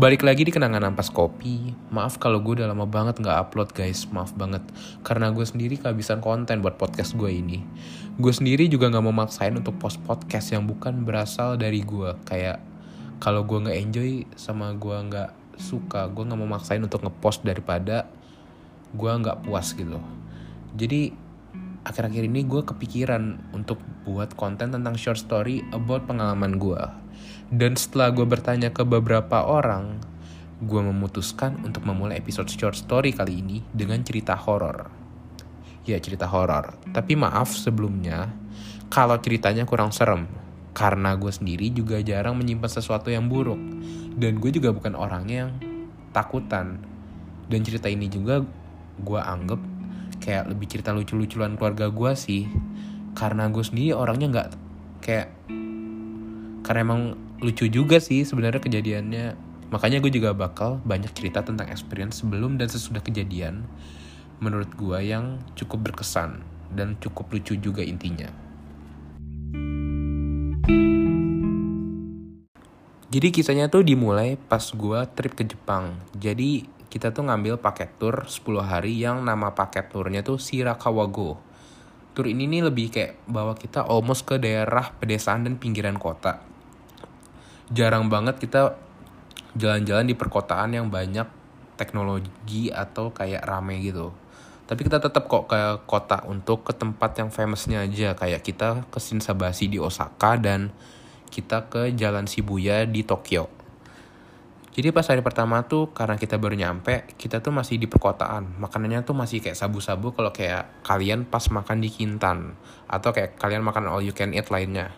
Balik lagi di kenangan ampas kopi. Maaf kalau gue udah lama banget nggak upload guys, maaf banget. Karena gue sendiri kehabisan konten buat podcast gue ini. Gue sendiri juga nggak mau maksain untuk post podcast yang bukan berasal dari gue. Kayak kalau gue nggak enjoy sama gue nggak suka, gue nggak mau maksain untuk ngepost daripada gue nggak puas gitu. Jadi akhir-akhir ini gue kepikiran untuk buat konten tentang short story about pengalaman gue. Dan setelah gue bertanya ke beberapa orang, gue memutuskan untuk memulai episode short story kali ini dengan cerita horor. Ya cerita horor. Tapi maaf sebelumnya, kalau ceritanya kurang serem. Karena gue sendiri juga jarang menyimpan sesuatu yang buruk. Dan gue juga bukan orang yang takutan. Dan cerita ini juga gue anggap kayak lebih cerita lucu-lucuan keluarga gue sih. Karena gue sendiri orangnya nggak kayak karena emang lucu juga sih sebenarnya kejadiannya. Makanya gue juga bakal banyak cerita tentang experience sebelum dan sesudah kejadian menurut gue yang cukup berkesan dan cukup lucu juga intinya. Jadi kisahnya tuh dimulai pas gue trip ke Jepang. Jadi kita tuh ngambil paket tour 10 hari yang nama paket tournya tuh Shirakawago tour ini nih lebih kayak bawa kita almost ke daerah pedesaan dan pinggiran kota jarang banget kita jalan-jalan di perkotaan yang banyak teknologi atau kayak rame gitu. Tapi kita tetap kok ke kota untuk ke tempat yang famousnya aja. Kayak kita ke Shinsabasi di Osaka dan kita ke Jalan Shibuya di Tokyo. Jadi pas hari pertama tuh karena kita baru nyampe, kita tuh masih di perkotaan. Makanannya tuh masih kayak sabu-sabu kalau kayak kalian pas makan di Kintan. Atau kayak kalian makan all you can eat lainnya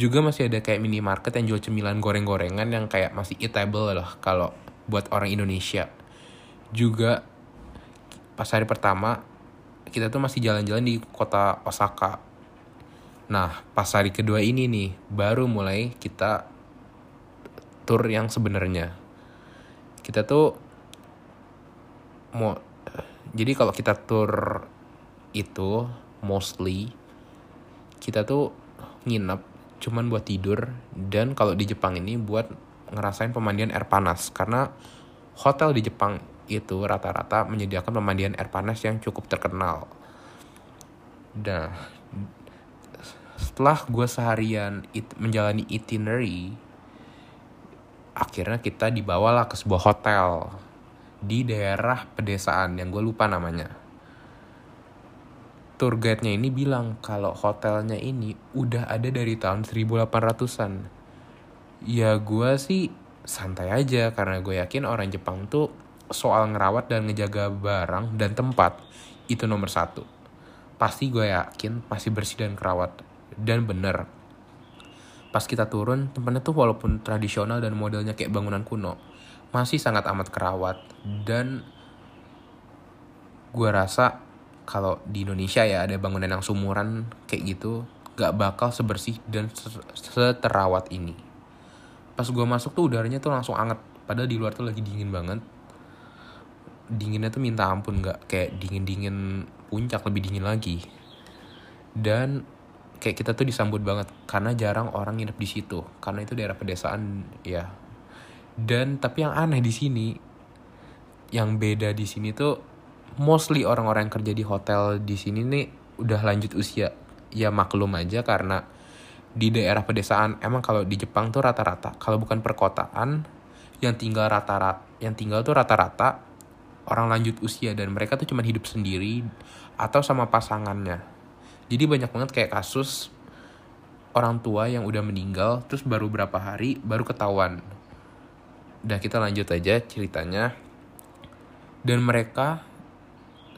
juga masih ada kayak minimarket yang jual cemilan goreng-gorengan yang kayak masih eatable lah kalau buat orang Indonesia. Juga pas hari pertama kita tuh masih jalan-jalan di kota Osaka. Nah, pas hari kedua ini nih baru mulai kita tour yang sebenarnya. Kita tuh mau jadi kalau kita tour itu mostly kita tuh nginep cuman buat tidur dan kalau di Jepang ini buat ngerasain pemandian air panas karena hotel di Jepang itu rata-rata menyediakan pemandian air panas yang cukup terkenal. Nah, setelah gue seharian it, menjalani itinerary, akhirnya kita dibawalah ke sebuah hotel di daerah pedesaan yang gue lupa namanya tour guide-nya ini bilang kalau hotelnya ini udah ada dari tahun 1800-an. Ya gue sih santai aja karena gue yakin orang Jepang tuh soal ngerawat dan ngejaga barang dan tempat itu nomor satu. Pasti gue yakin masih bersih dan kerawat. Dan bener, pas kita turun tempatnya tuh walaupun tradisional dan modelnya kayak bangunan kuno, masih sangat amat kerawat. Dan gue rasa kalau di Indonesia ya ada bangunan yang sumuran kayak gitu gak bakal sebersih dan seterawat ini. Pas gue masuk tuh udaranya tuh langsung anget padahal di luar tuh lagi dingin banget. Dinginnya tuh minta ampun gak kayak dingin dingin puncak lebih dingin lagi. Dan kayak kita tuh disambut banget karena jarang orang nginep di situ karena itu daerah pedesaan ya. Dan tapi yang aneh di sini yang beda di sini tuh mostly orang-orang yang kerja di hotel di sini nih udah lanjut usia ya maklum aja karena di daerah pedesaan emang kalau di Jepang tuh rata-rata kalau bukan perkotaan yang tinggal rata-rata yang tinggal tuh rata-rata orang lanjut usia dan mereka tuh cuma hidup sendiri atau sama pasangannya. Jadi banyak banget kayak kasus orang tua yang udah meninggal terus baru berapa hari baru ketahuan. Udah kita lanjut aja ceritanya. Dan mereka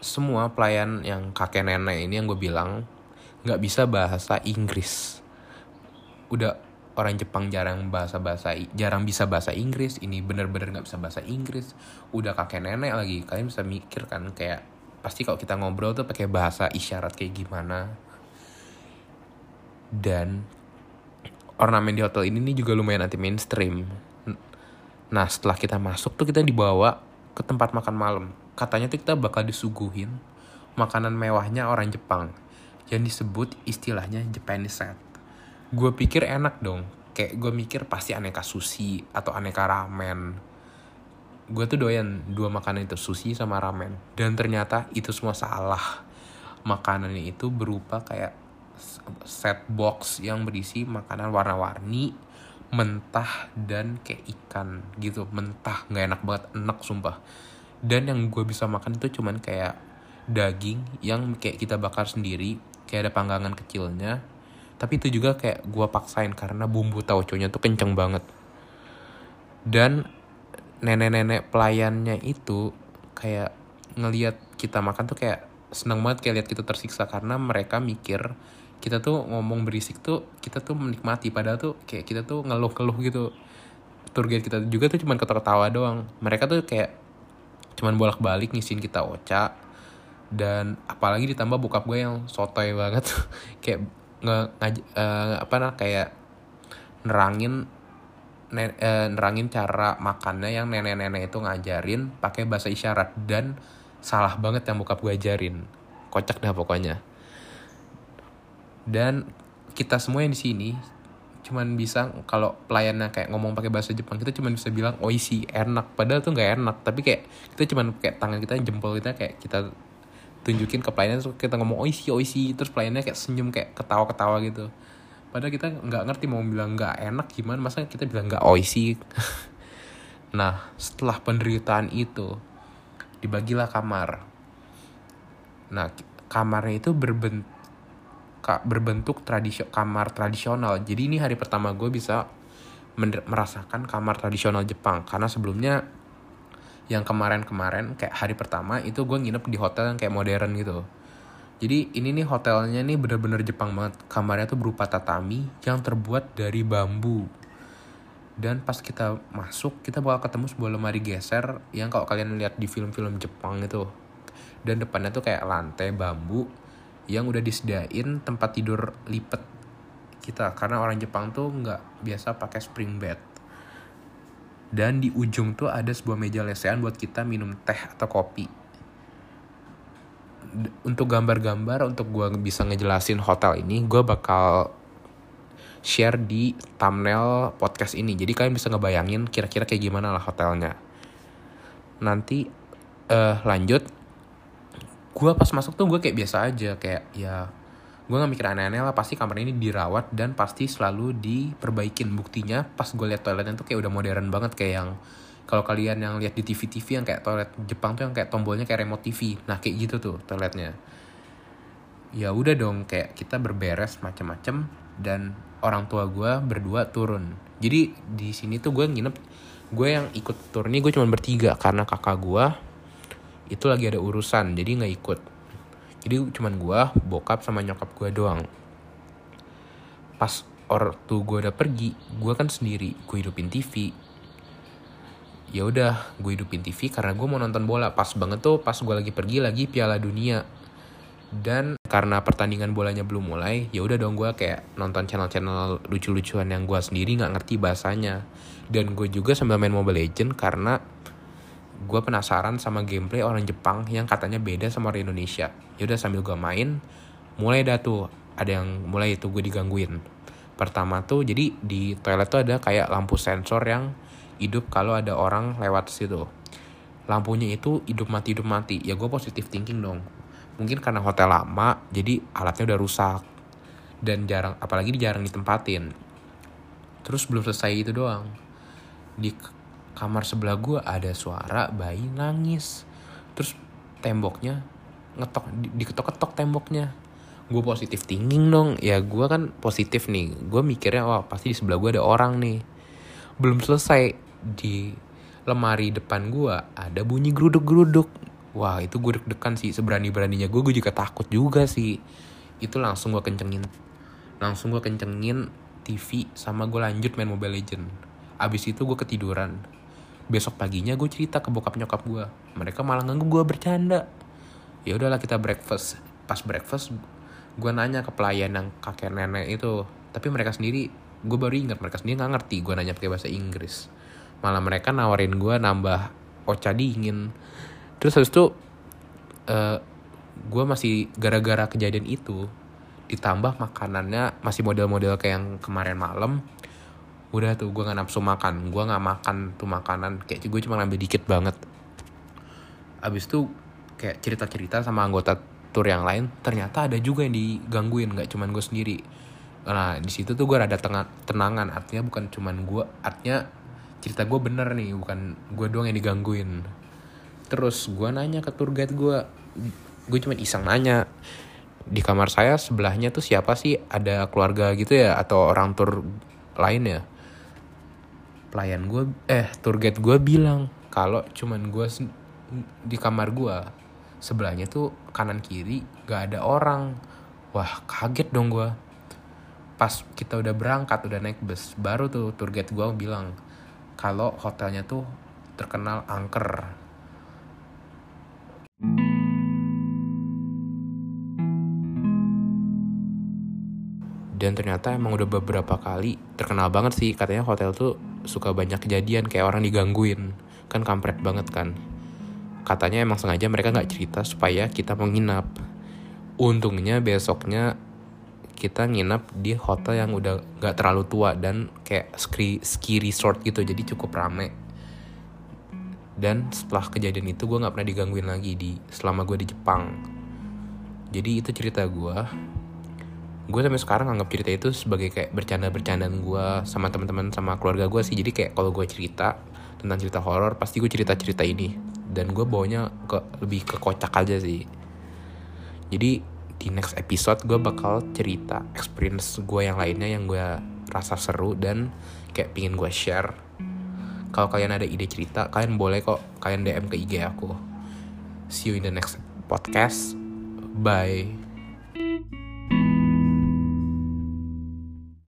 semua pelayan yang kakek nenek ini yang gue bilang nggak bisa bahasa Inggris. Udah orang Jepang jarang bahasa bahasa jarang bisa bahasa Inggris. Ini bener-bener nggak bisa bahasa Inggris. Udah kakek nenek lagi. Kalian bisa mikir kan kayak pasti kalau kita ngobrol tuh pakai bahasa isyarat kayak gimana. Dan ornamen di hotel ini nih juga lumayan anti mainstream. Nah setelah kita masuk tuh kita dibawa ke tempat makan malam katanya kita bakal disuguhin makanan mewahnya orang Jepang yang disebut istilahnya Japanese set. Gue pikir enak dong, kayak gue mikir pasti aneka sushi atau aneka ramen. gue tuh doyan dua makanan itu sushi sama ramen dan ternyata itu semua salah makanannya itu berupa kayak set box yang berisi makanan warna-warni mentah dan kayak ikan gitu. Mentah nggak enak banget enak sumpah. Dan yang gue bisa makan itu cuman kayak daging yang kayak kita bakar sendiri kayak ada panggangan kecilnya. Tapi itu juga kayak gue paksain karena bumbu tauconya tuh kenceng banget. Dan nenek-nenek pelayannya itu kayak ngelihat kita makan tuh kayak seneng banget kayak lihat kita tersiksa karena mereka mikir kita tuh ngomong berisik tuh kita tuh menikmati. Padahal tuh kayak kita tuh ngeluh-ngeluh gitu. Tour guide kita juga tuh cuman ketawa-ketawa doang. Mereka tuh kayak cuman bolak-balik ngisin kita oca. Dan apalagi ditambah bokap gue yang sotoy banget. Kayak nge, ngaj, uh, apa nah kayak nerangin ne, uh, nerangin cara makannya yang nenek-nenek itu ngajarin pakai bahasa isyarat. Dan salah banget yang bokap gue ajarin. Kocak dah pokoknya dan kita semua yang di sini cuman bisa kalau pelayannya kayak ngomong pakai bahasa Jepang kita cuman bisa bilang oishi enak. Padahal tuh nggak enak. Tapi kayak kita cuman kayak tangan kita jempol kita kayak kita tunjukin ke pelayannya terus kita ngomong oishi oishi terus pelayannya kayak senyum kayak ketawa ketawa gitu. Padahal kita nggak ngerti mau bilang nggak enak gimana masa kita bilang nggak oishi nah setelah penderitaan itu dibagilah kamar. Nah kamarnya itu berbentuk berbentuk tradisi kamar tradisional. Jadi ini hari pertama gue bisa merasakan kamar tradisional Jepang karena sebelumnya yang kemarin-kemarin kayak hari pertama itu gue nginep di hotel yang kayak modern gitu. Jadi ini nih hotelnya nih bener-bener Jepang banget. Kamarnya tuh berupa tatami yang terbuat dari bambu. Dan pas kita masuk, kita bakal ketemu sebuah lemari geser yang kalau kalian lihat di film-film Jepang itu. Dan depannya tuh kayak lantai bambu yang udah disediain tempat tidur lipet kita. Karena orang Jepang tuh nggak biasa pakai spring bed. Dan di ujung tuh ada sebuah meja lesehan buat kita minum teh atau kopi. Untuk gambar-gambar untuk gue bisa ngejelasin hotel ini gue bakal share di thumbnail podcast ini. Jadi kalian bisa ngebayangin kira-kira kayak gimana lah hotelnya. Nanti uh, lanjut gue pas masuk tuh gue kayak biasa aja kayak ya gue gak mikir aneh-aneh lah pasti kamar ini dirawat dan pasti selalu diperbaikin. Buktinya pas gue liat toiletnya tuh kayak udah modern banget kayak yang kalau kalian yang lihat di TV-TV yang kayak toilet Jepang tuh yang kayak tombolnya kayak remote TV nah kayak gitu tuh toiletnya. Ya udah dong kayak kita berberes macem-macem dan orang tua gue berdua turun. Jadi di sini tuh gue nginep gue yang ikut tur ini gue cuma bertiga karena kakak gue itu lagi ada urusan jadi nggak ikut. Jadi cuman gue bokap sama nyokap gue doang. Pas ortu gue udah pergi gue kan sendiri gue hidupin TV ya udah gue hidupin TV karena gue mau nonton bola. Pas banget tuh pas gue lagi pergi lagi Piala Dunia. Dan karena pertandingan bolanya belum mulai ya udah dong gue kayak nonton channel-channel lucu-lucuan yang gue sendiri nggak ngerti bahasanya. Dan gue juga sambil main Mobile Legend karena gue penasaran sama gameplay orang Jepang yang katanya beda sama orang Indonesia. Yaudah sambil gue main, mulai dah tuh ada yang mulai itu gue digangguin. Pertama tuh jadi di toilet tuh ada kayak lampu sensor yang hidup kalau ada orang lewat situ. Lampunya itu hidup mati hidup mati. Ya gue positif thinking dong. Mungkin karena hotel lama jadi alatnya udah rusak dan jarang apalagi jarang ditempatin. Terus belum selesai itu doang. Di kamar sebelah gue ada suara bayi nangis. Terus temboknya ngetok diketok-ketok temboknya. Gue positif thinking dong. Ya gue kan positif nih. Gue mikirnya wah pasti di sebelah gue ada orang nih. Belum selesai di lemari depan gue ada bunyi geruduk-geruduk. Wah itu gue deg-degan sih. Seberani-beraninya gue gue juga takut juga sih. Itu langsung gue kencengin. Langsung gue kencengin TV sama gue lanjut main Mobile Legend abis itu gue ketiduran besok paginya gue cerita ke bokap nyokap gue mereka malah nganggu gue bercanda. Ya udahlah kita breakfast. Pas breakfast gue nanya ke pelayan yang kakek nenek itu. Tapi mereka sendiri gue baru ingat mereka sendiri nggak ngerti gue nanya pakai bahasa Inggris. Malah mereka nawarin gue nambah ocha dingin. Terus habis itu uh, gue masih gara-gara kejadian itu ditambah makanannya masih model-model kayak yang kemarin malam udah tuh gue nggak nafsu makan. Gue nggak makan tuh makanan. Kayak gue cuma ngambil dikit banget. Abis itu kayak cerita cerita sama anggota tur yang lain ternyata ada juga yang digangguin nggak cuman gue sendiri. Nah di situ tuh gue rada tengah tenangan. Artinya bukan cuman gue artinya cerita gue bener nih bukan gue doang yang digangguin. Terus gue nanya ke tour guide gue gue cuma iseng nanya di kamar saya sebelahnya tuh siapa sih? Ada keluarga gitu ya? Atau orang tur lain ya pelayan gue eh tour guide gue bilang kalau cuman gue di kamar gue sebelahnya tuh kanan kiri gak ada orang. Wah kaget dong gue pas kita udah berangkat udah naik bus baru tuh tour guide gue bilang kalau hotelnya tuh terkenal angker. Dan ternyata emang udah beberapa kali terkenal banget sih katanya hotel tuh suka banyak kejadian kayak orang digangguin. Kan kampret banget kan. Katanya emang sengaja mereka nggak cerita supaya kita mau nginap untungnya besoknya kita nginap di hotel yang udah nggak terlalu tua dan kayak ski, ski resort gitu jadi cukup rame. Dan setelah kejadian itu gue nggak pernah digangguin lagi di selama gue di Jepang. Jadi itu cerita gue gue sampai sekarang anggap cerita itu sebagai kayak bercanda-bercandaan gue sama teman-teman sama keluarga gue sih. Jadi kayak kalau gue cerita tentang cerita horor pasti gue cerita-cerita ini. Dan gue bawanya ke lebih ke kocak aja sih. Jadi di next episode gue bakal cerita experience gue yang lainnya yang gue rasa seru dan kayak pingin gue share. Kalau kalian ada ide cerita kalian boleh kok. Kalian DM ke IG aku. See you in the next podcast. Bye